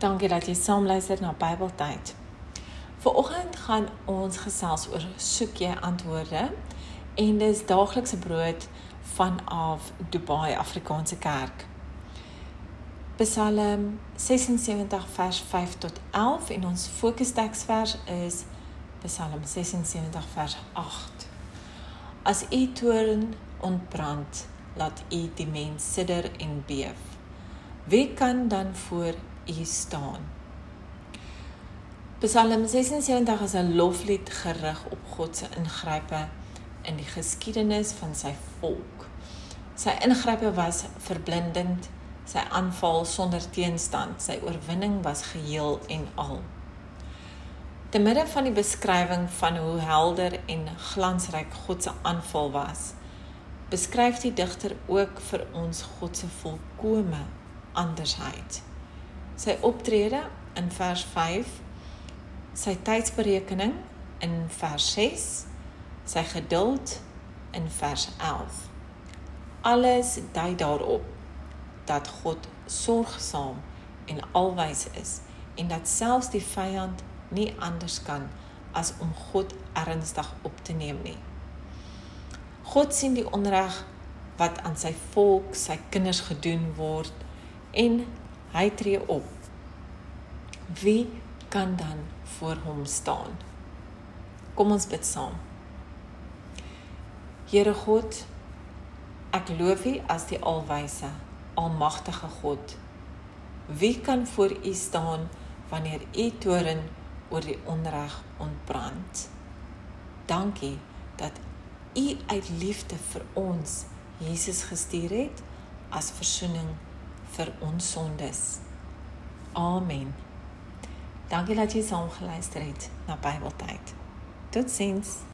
Dankie dat jy saam luister na Bybeltyd. Vanoggend gaan ons gesels oor soek jy antwoorde en dis daaglikse brood vanaf Dubai Afrikaanse Kerk. Psalm 76 vers 5 tot 11 en ons fokusteksvers is Psalm 76 vers 8. As u toorn ontbrand, laat u die mens sidder en beef. Wie kan dan voor u staan. Psalm 76 is 'n loflied gerig op God se ingrype in die geskiedenis van sy volk. Sy ingrype was verblindend, sy aanval sonder teenstand, sy oorwinning was geheel en al. Te midde van die beskrywing van hoe helder en glansryk God se aanval was, beskryf die digter ook vir ons God se volkomme andersheid sy optrede in vers 5, sy tydsberekening in vers 6, sy geduld in vers 11. Alles dui daarop dat God sorgsaam en alwys is en dat selfs die vyand nie anders kan as om God ernstig op te neem nie. God sien die onreg wat aan sy volk, sy kinders gedoen word en Hy tree op. Wie kan dan voor hom staan? Kom ons bid saam. Here God, ek loof U as die alwyse, almagtige God. Wie kan voor U staan wanneer U toren oor die onreg ontbrand? Dankie dat U uit liefde vir ons Jesus gestuur het as verzoening vir ons sondes. Amen. Dankie dat jy saam geluister het na Bybeltyd. Totsiens.